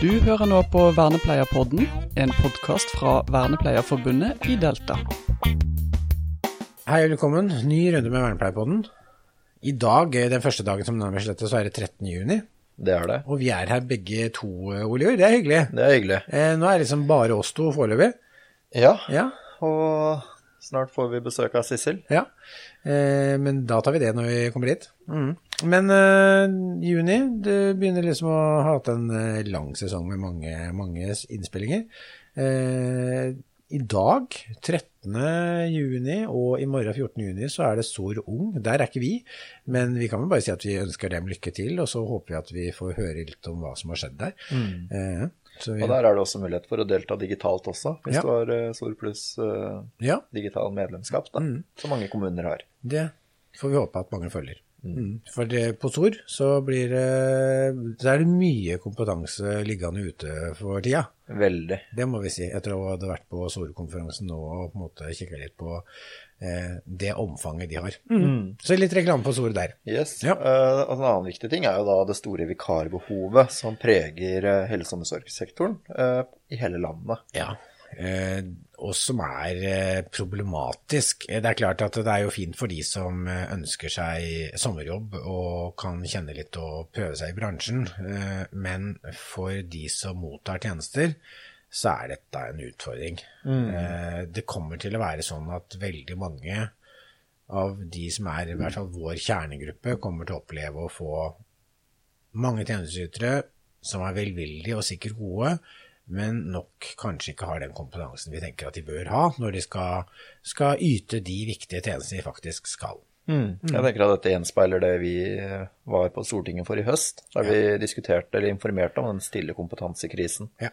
Du hører nå på Vernepleierpodden, en podkast fra Vernepleierforbundet i Delta. Hei og velkommen. Ny runde med Vernepleierpodden. I dag, eh, den første dagen som nærmer seg dette, så er det 13. juni. Det er det. Og vi er her begge to, eh, Oliver. Det er hyggelig. Det er hyggelig. Eh, nå er det liksom bare oss to foreløpig. Ja, Ja. og snart får vi besøk av Sissel. ja. Eh, men da tar vi det når vi kommer dit. Mm. Men uh, juni, det begynner liksom å ha hatt en eh, lang sesong med mange, mange innspillinger. Uh, I dag, 13. juni, og i morgen 14. juni, så er det Sor Ung. Der er ikke vi, men vi kan vel bare si at vi ønsker dem lykke til, og så håper vi at vi får høre litt om hva som har skjedd der. Mm. vi, Og der er det også mulighet for å delta digitalt også, hvis Ja. du har eh, Sor pluss eh, ja, digital medlemskap, da, som mange kommuner har. det får vi håpe at mange følger. Mm. For det, på Sor så blir det, så er det mye kompetanse liggende ute for tida. Veldig. Det må vi si, etter å ha vært på Sor-konferansen nå og på en måte kikka litt på det omfanget de har. Så litt reklame på Sor der. Yes. Ja. Uh, og en annen viktig ting er jo da det store vikarbehovet som preger eh, helse- og omsorgssektoren uh, i hele landet. Ja, uh, og som er eh, problematisk. Eh, Det er klart at det er jo fint for de som eh, ønsker seg sommerjobb og kan kjenne litt og prøve seg i bransjen, eh, men for de som mottar tjenester, så er dette en utfordring. Eh, Det kommer til å være sånn at veldig mange av de som er i hvert fall vår kjernegruppe, kommer til å oppleve å få mange tjenesteytere som er velvillige og sikkert gode, men nok kanskje ikke har den kompetansen vi tenker at de bør ha når de skal, skal yte de viktige tjenestene de faktisk skal. Jeg tenker at dette gjenspeiler det vi eh, var på Stortinget for i høst, der vi diskuterte eller informerte om den stille kompetansekrisen. Ja.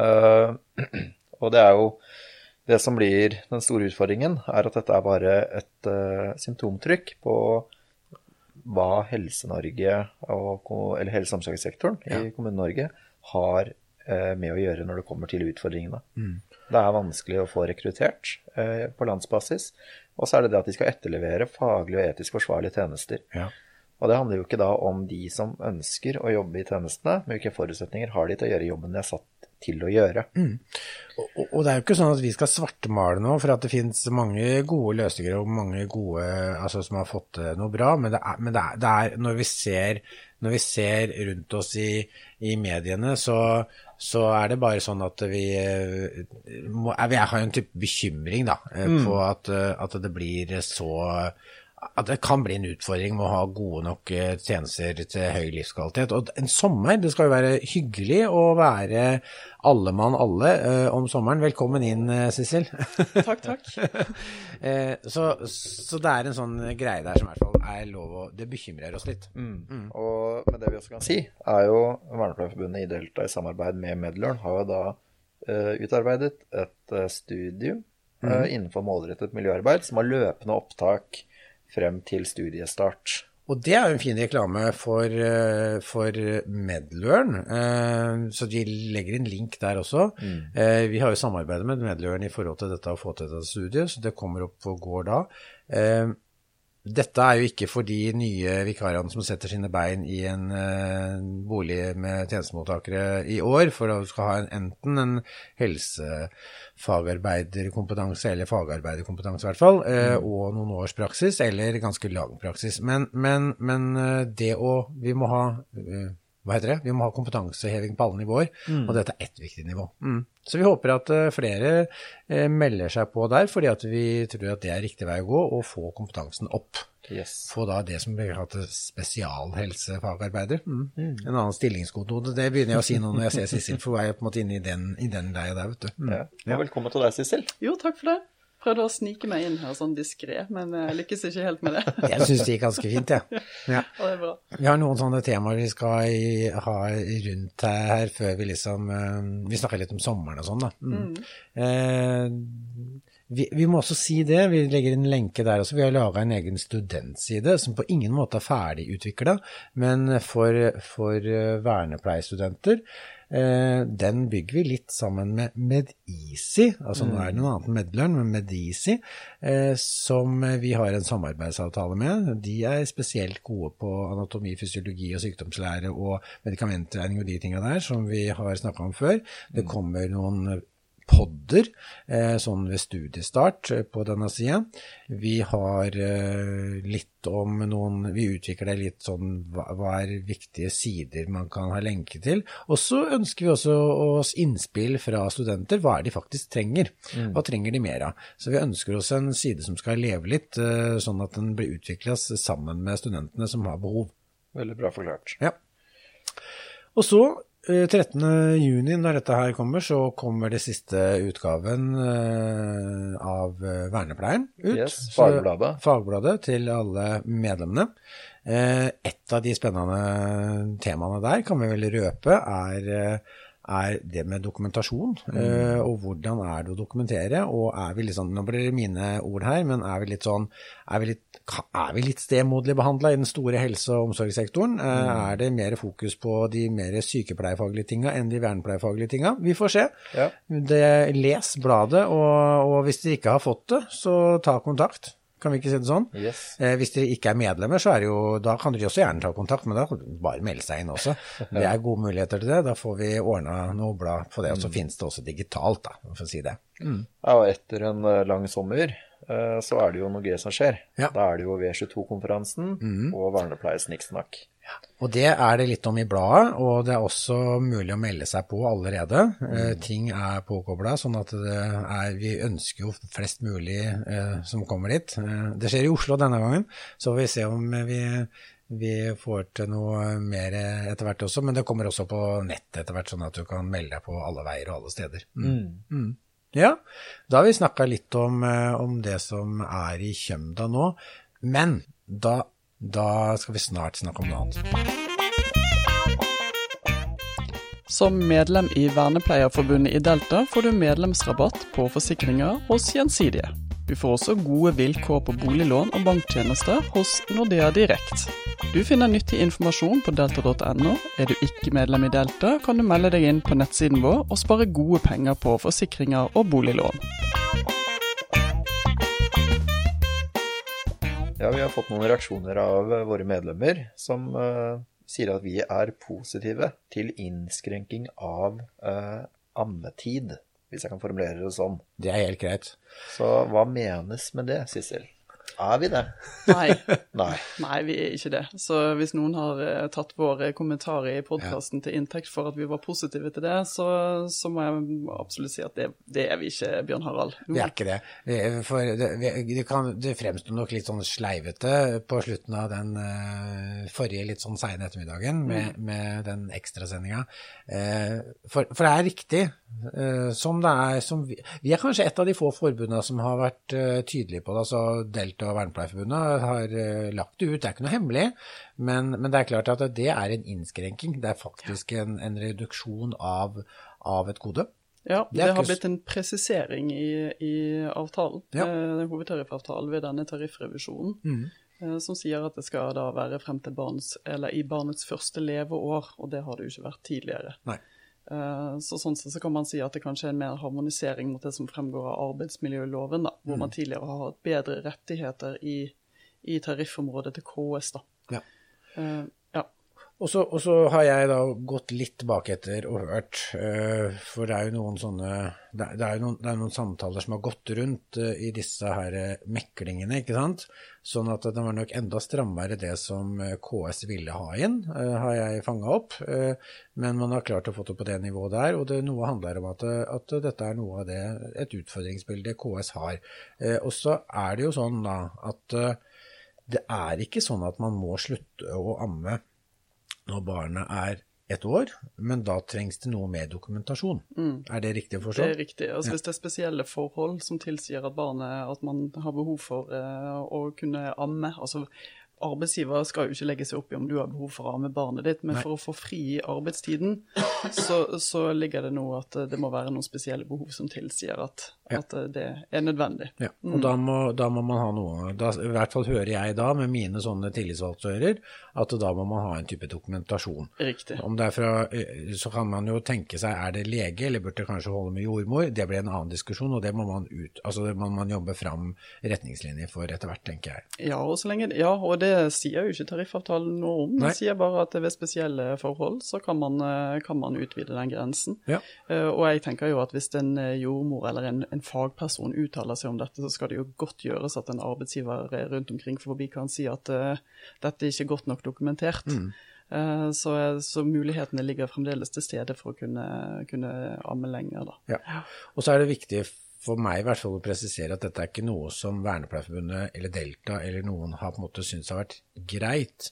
Eh, og det er jo det som blir den store utfordringen, er at dette er bare et uh, symptomtrykk på hva Helse-Norge, og eller helse- og omsorgssektoren i Kommune-Norge har uh, med å gjøre når det kommer til utfordringene. Det er vanskelig å få rekruttert uh, på landsbasis. Og så er det det at de skal etterlevere faglig og etisk forsvarlige tjenester. Ja. Og det handler jo ikke da om de som ønsker å jobbe i tjenestene, men hvilke forutsetninger har de til å gjøre jobben de er satt til å gjøre. Og, og det er jo ikke sånn at vi skal svartmale nå, for at det finnes mange gode løsninger og mange gode altså, som har fått til noe bra, men, det er, men det er, det er når, vi ser, når vi ser rundt oss i, i mediene, så, så er det bare sånn at vi, eh, må, Jeg har en type bekymring da, eh, på at, eh, at det blir så at det kan bli en utfordring med å ha gode nok eh, tjenester til høy livskvalitet. Og en sommer, det skal jo være hyggelig å være alle mann alle eh, om sommeren. Velkommen inn, eh, Sissel. Takk, takk. Eh, så, så det er en sånn greie der som i hvert fall er lov å Det bekymrer oss litt. Og men det vi også kan si, er jo Vernepleierforbundet i Delta i samarbeid med Medlørn har jo da uh, utarbeidet et uh, studium eh, innenfor målrettet miljøarbeid som har løpende opptak frem til studiestart. Og det er jo en fin reklame for, eh, for Medlearn, eh, så de legger en link der også. Mm. Vi har jo samarbeidet med Medlearn i forhold til dette å få til dette studiet, så det kommer opp og går da. Eh, Dette er jo ikke for de nye vikarene som setter sine bein i en eh, bolig med tjenestemottakere i år, for å skal ha en, enten en helsefagarbeiderkompetanse, eller fagarbeiderkompetanse i hvert fall, mm. og noen års praksis, eller ganske lang praksis. Men, men, men eh, det å Vi må ha eh, hva heter det? Vi må ha kompetanseheving på alle nivåer, og dette er ett viktig nivå. Mm. Så vi håper at eh, flere eh, melder seg på der, fordi at vi tror at det er riktig vei å gå, og få kompetansen opp. Yes. Få da det som blir kalt spesialhelsefagarbeider. Mm. En annen stillingskode. Det begynner jeg å si nå når jeg ser Sissel, for hun er på en måte inne i den, i den leia der, vet du. Mm. Ja. Velkommen til deg, Sissel. Jo, takk for det. Prøvde å snike meg inn her sånn diskré, men jeg lykkes ikke helt med det. Jeg syns det gikk ganske fint, jeg. Ja. Ja. det bra. Vi har noen sånne temaer vi skal ha rundt her før vi liksom eh, Vi snakker litt om sommeren og sånn, da. Mm. Eh, vi, vi, må også si det, vi legger en lenke der også. Vi har laga en egen studentside som på ingen måte er ferdigutvikla, men for, for vernepleierstudenter Eh, den bygger vi litt sammen med Medisi, altså nå er det noe annet enn Medlønn, men Medisi, eh, som vi har en samarbeidsavtale med. De er spesielt gode på anatomi, fysiologi og sykdomslære og medikamentregning og de tinga der som vi har snakka om før. Det kommer noen podder eh, sånn ved studiestart eh, på denne sida. Vi har eh, litt om noen Vi utvikler litt sånn hva er viktige sider man kan ha lenke til. Og så ønsker vi også oss innspill fra studenter. Hva er de faktisk trenger? Mm. Hva trenger de mer av? Så vi ønsker oss en side som skal leve litt, sånn at den blir utvikla sammen med studentene som har behov. Veldig bra forklart. Ja. Og så 13. Eh, juni, når dette her kommer, så kommer det siste utgaven uh, av eh, Vernepleien ut. Yes, fagbladet. Så, fagbladet til alle medlemmene. Et av de spennende temaene der, kan vi vel røpe, er er det med dokumentasjon. Mm. Uh, og hvordan er det å dokumentere? Og er vi litt sånn, Nå blir det mine ord her, men er vi litt sånn Er vi litt, er vi litt stemoderlig behandla i den store helse- og omsorgssektoren? Uh, mm. Er det mer fokus på de mer sykepleierfaglige tinga enn de vernepleierfaglige tinga? Vi får se. Ja. Det, les bladet, og, og hvis dere ikke har fått det, så ta kontakt kan vi ikke si det sånn? Yes. Eh, hvis dere ikke er medlemmer, så er det jo, da kan dere også gjerne ta kontakt, men da kan dere bare melde seg inn også. Det er gode muligheter til det. Da får vi ordna noe blad på det. Og så mm. finnes det også digitalt, da, for å si det. Mm. Ja, og etter en eh, lang sommer eh, så er det jo noe gøy som skjer. Ja. Da er det jo V22-konferansen mm. og Vernepleie Snikksnakk. Ja. Og det er det litt om i bladet, og det er også mulig å melde seg på allerede. Mm. Eh, ting er påkobla, sånn at er, vi ønsker jo flest mulig eh, som kommer dit. Eh, det skjer i Oslo denne gangen, så får vi se om vi, vi får til noe mer etter hvert også. Men det kommer også på nett etter hvert, sånn at du kan melde deg på alle veier og alle steder. Mm. Mm. Ja, da har vi snakka litt om, eh, om det som er i Kjømda nå. Men da da skal vi snart snakke om noe annet. Som medlem i Vernepleierforbundet i Delta får du medlemsrabatt på forsikringer hos Gjensidige. Du får også gode vilkår på boliglån og banktjenester hos Nordea Direkt. Du finner nyttig informasjon på delta.no. Er du ikke medlem i Delta, kan du melde deg inn på nettsiden vår og spare gode penger på forsikringer og boliglån. Ja, vi har fått noen reaksjoner av eh, våre medlemmer som uh, sier at vi er positive til innskrenking av uh, ammetid, hvis jeg kan formulere det sånn. Det er helt greit. Så hva menes med det, Sissel? Er vi det? Nei. Nei. Nei, vi er ikke det. Så hvis noen har uh, tatt våre kommentarer i podkasten ja. til inntekt for at vi var positive til det, så, så må jeg absolutt si at det, det, er vi ikke, Bjørn Harald. Vi er ikke det. For det, det, kan, det fremstår nok litt sånn sleivete på slutten av den uh, forrige litt sånn seine ettermiddagen med, mm. med den ekstrasendinga. Uh, for, for det er riktig. som det er, som vi, vi, er kanskje et av de få forbundene som har vært tydelige på det. altså Delta og Vernepleierforbundet har uh, lagt det ut. Det er ikke noe hemmelig, men, men, det er klart at det er en innskrenking. Det er faktisk en, en reduksjon av, av, et kode. Ja, det, det har blitt en presisering i, i avtalen, ja. den hovedtariffavtalen ved denne tariffrevisjonen. Mm. Eh, som sier at det skal da være frem til barns, eller i barnets første leveår, og det har det jo ikke vært tidligere. Nei. Eh, så sånn sett så kan man si at det kanskje er en mer harmonisering mot det som fremgår av arbeidsmiljøloven, da, hvor mm. man tidligere har hatt bedre rettigheter i, i tariffområdet til KS. da. Ja. Og så, og så, har jeg da gått litt tilbake etter og hørt, uh, for det er jo noen sånne det er, er, noen, er noen, samtaler som har gått rundt uh, i disse her meklingene, ikke sant. Sånn at det var nok enda strammere det som KS ville ha inn, har jeg fanga opp. men man har klart å få det på det nivået der, og det noe handler om at, at dette er noe av det, et utfordringsbilde KS har. og så er det jo sånn da at det er ikke sånn at man må slutte å amme når barnet er et år, men da trengs det noe mer dokumentasjon. Mm. Er det riktig å forstå? Det er riktig. Altså, ja. Hvis det er spesielle forhold som tilsier at, barnet, at man har behov for uh, å kunne amme altså Arbeidsgiver skal jo ikke legge seg opp i om du har behov for å amme barnet ditt, men Nei. for å få fri i arbeidstiden, så, så, ligger det nå at det må være noen spesielle behov som tilsier at, at eh, det er nødvendig. Ja, og da må, da må man ha noe da, I hvert fall hører jeg da, med mine sånne tillitsvalgte ører, at da må man ha en type dokumentasjon. Riktig. Om det er fra, eh, så kan man jo tenke seg er det lege, eller burde det kanskje holde med jordmor. Det blir en annen diskusjon, og det må man ut, altså det må man jobbe fram retningslinjer for etter hvert, tenker jeg. Ja, og, så lenge, ja, og det sier jo ikke tariffavtalen noe om. Det sier bare at ved spesielle forhold så kan man, eh, kan man utvide den grensen. Ja. Eh, Og jeg tenker jo at hvis en eh, jordmor eller en, en fagperson uttaler seg om dette, så skal det jo godt gjøres at en arbeidsgiver rundt omkring forbi kan si at uh, dette er ikke godt nok dokumentert. Eh, så, så mulighetene ligger fremdeles til stede for å kunne, kunne amme lenger, da. Ja. Og så er det viktig for meg i hvert fall å presisere at dette er ikke noe som Vernepleierforbundet eller Delta eller noen har på en måte syntes har vært greit.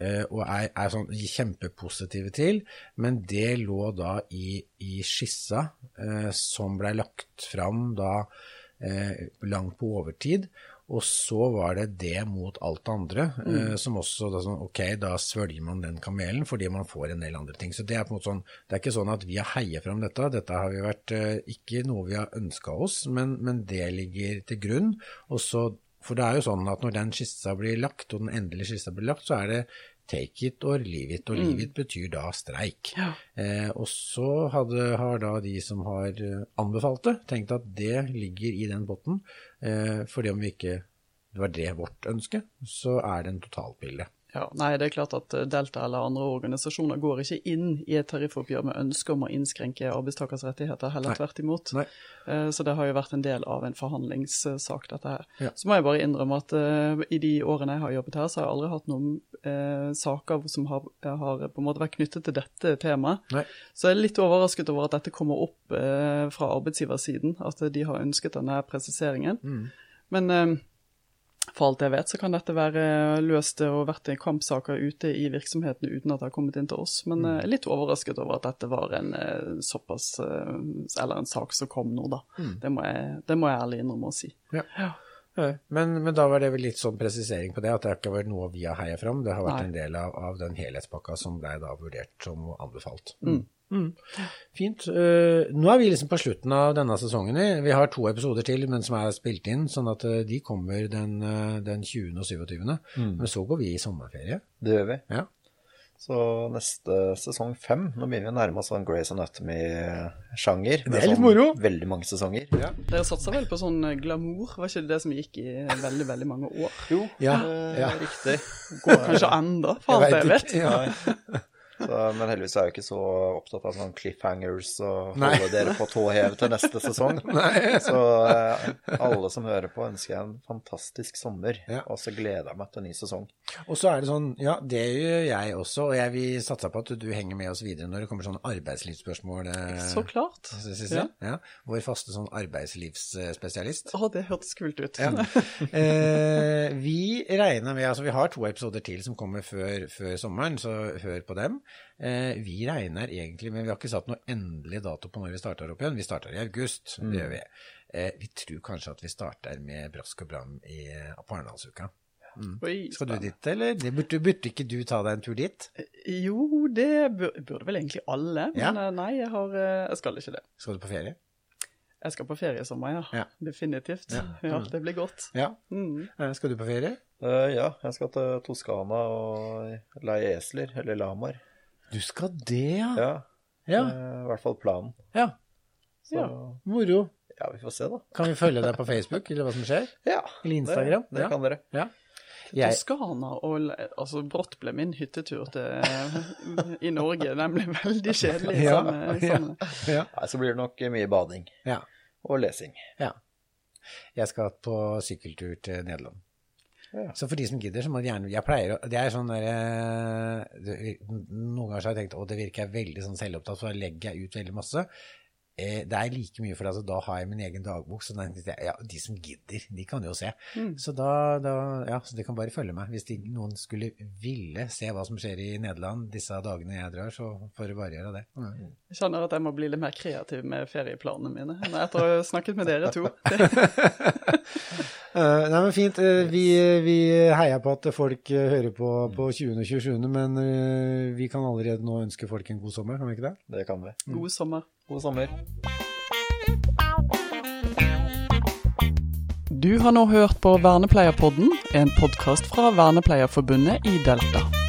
eh, Og er, er sånn kjempepositive til, men det lå da i, i skissa eh, som blei lagt fram da eh, langt på overtid. Og så var det det mot alt det andre, eh, som også da sånn, ok, da svølger man den kamelen fordi man får en del andre ting. Så det er på en måte sånn, det er ikke sånn at vi har heiet fram dette, dette har vi vært, eh, ikke noe vi har ønska oss, men, men det ligger til grunn. Og så, for det er jo sånn at når den skissa blir lagt, og den endelige skissa blir lagt, så er det take it or leave it, og leave it betyr da streik. Ja. Eh, og så hadde, har da de som har eh, anbefalt det, tenkt at det ligger i den potten, eh, fordi om vi ikke det var det vårt ønske, så er det en totalbilde. Ja, nei, det er klart at eh, Delta eller andre organisasjoner går ikke inn i et tariffoppgjør med ønske om å innskrenke arbeidstakers rettigheter, heller Nei. tvert imot. Nei. Eh, Så det har jo vært en del av en forhandlingssak, dette her. Ja. Så må jeg bare innrømme at eh, i de årene jeg har jobbet her, så har jeg aldri hatt noen eh, saker som har, har på en måte vært knyttet til dette temaet. Nei. Så jeg er litt overrasket over at dette kommer opp eh, fra arbeidsgiversiden, at de har ønsket denne presiseringen. Mm. Men for alt jeg vet, så kan dette være løst og vært kampsaker ute i virksomhetene uten at det har kommet inn til oss. Men jeg er litt overrasket over at dette var en eh, såpass eh, Eller en sak som kom nå, da. Mm. Det, må jeg, det må jeg ærlig innrømme å si. Ja. Ja, Men, men da var det vel litt sånn presisering på det, at det har ikke vært noe vi har heia fram. Det har vært Nei. en del av, av den helhetspakka som ble da vurdert som anbefalt. Mm. Mm. Fint. Uh, nå er vi liksom på slutten av denne sesongen. Vi har to episoder til, men som er spilt inn, sånn at uh, de kommer den, uh, den 20. og 27. Men så går vi i sommerferie. Det gjør vi. Ja. Så neste sesong fem, nå begynner vi å nærme oss sånn Grace Anatomy-sjanger. Det er litt moro. Veldig mange sesonger. Dere satsa vel på sånn eh, glamour, var ikke det det som gikk i veldig, veldig mange år? Jo, Ja, er ja. riktig. Går kanskje enda, for alt jeg vet. ikke. Ja. Så, men heldigvis er jeg jo ikke så opptatt av sånn cliffhangers og Nei. holde dere på tå hev til neste sesong. Så eh, alle som hører på, ønsker jeg en fantastisk sommer. Ja. Og så gleder jeg meg til en ny sesong. Og så er det sånn, ja, det gjør jeg også, og jeg vil satse på at du henger med oss videre når det kommer sånne arbeidslivsspørsmål. eh, Så klart. Ja. Ja. Vår faste sånn arbeidslivsspesialist. Å, det hørtes kult ut. Ja. Eh, vi regner med, altså vi har to episoder til som kommer før, før sommeren, så hør på dem. Eh, vi regner egentlig, men vi har ikke satt noe endelig dato på når vi starter opp igjen. Vi starter i august, det gjør vi. Eh, vi tror kanskje at vi starter med brask og bram i, på Arendalsuka. Oi, Skal du dit, eller? Det burde, burde ikke du ta deg en tur dit? Jo, det burde, burde vel egentlig alle, men Ja. eh, nei, jeg, har, eh, jeg skal ikke det. Skal du på ferie? Jeg skal på ferie i sommer, ja. Ja. Definitivt. Ja. Ja, Mm. det blir godt. Ja. Mm. Eh, Skal du på ferie? Uh, ja, jeg skal til Toskana og leie esler, eller lamaer. Du skal det, ja. Ja, Ja, eh, i hvert fall planen. ja. Så Ja. ja. Vi får se, da. Kan vi følge deg på Facebook, eller hva som skjer? Ja, Eller Instagram? Det, det Ja. kan dere. Ja. Jeg, Toskana og altså brått ble min hyttetur til, i Norge nemlig veldig kjedelig. Ja, samme- ja. samme- ja, så blir det nok mye bading ja, og lesing. ja. Jeg skal på sykkeltur til Nederland. Ja. Så for de som gidder, så må de gjerne Jeg pleier å Det er sånn der eh, Noen ganger så har jeg tenkt å, det virker jeg veldig sånn selvopptatt, så da legger jeg ut veldig masse. Eh, Det er like mye, for altså, da har jeg min egen dagbok, så den, ja, de som gidder, de kan jo se. Mm. Så da, da Ja, så de kan bare følge meg. Hvis de, noen skulle ville se hva som skjer i Nederland disse dagene jeg drar, så får de bare gjøre det. Jeg kjenner at jeg må bli litt mer kreativ med ferieplanene mine etter å ha snakket med dere to. Eh, nei, men fint. Eh, vi, vi heier på at folk eh, hører på på 20. og 27., men eh, vi kan allerede nå ønske folk en god sommer, kan vi ikke det? Det kan vi. God sommer. God sommer. Du har nå hørt på Vernepleierpodden, en podkast fra Vernepleierforbundet i Delta.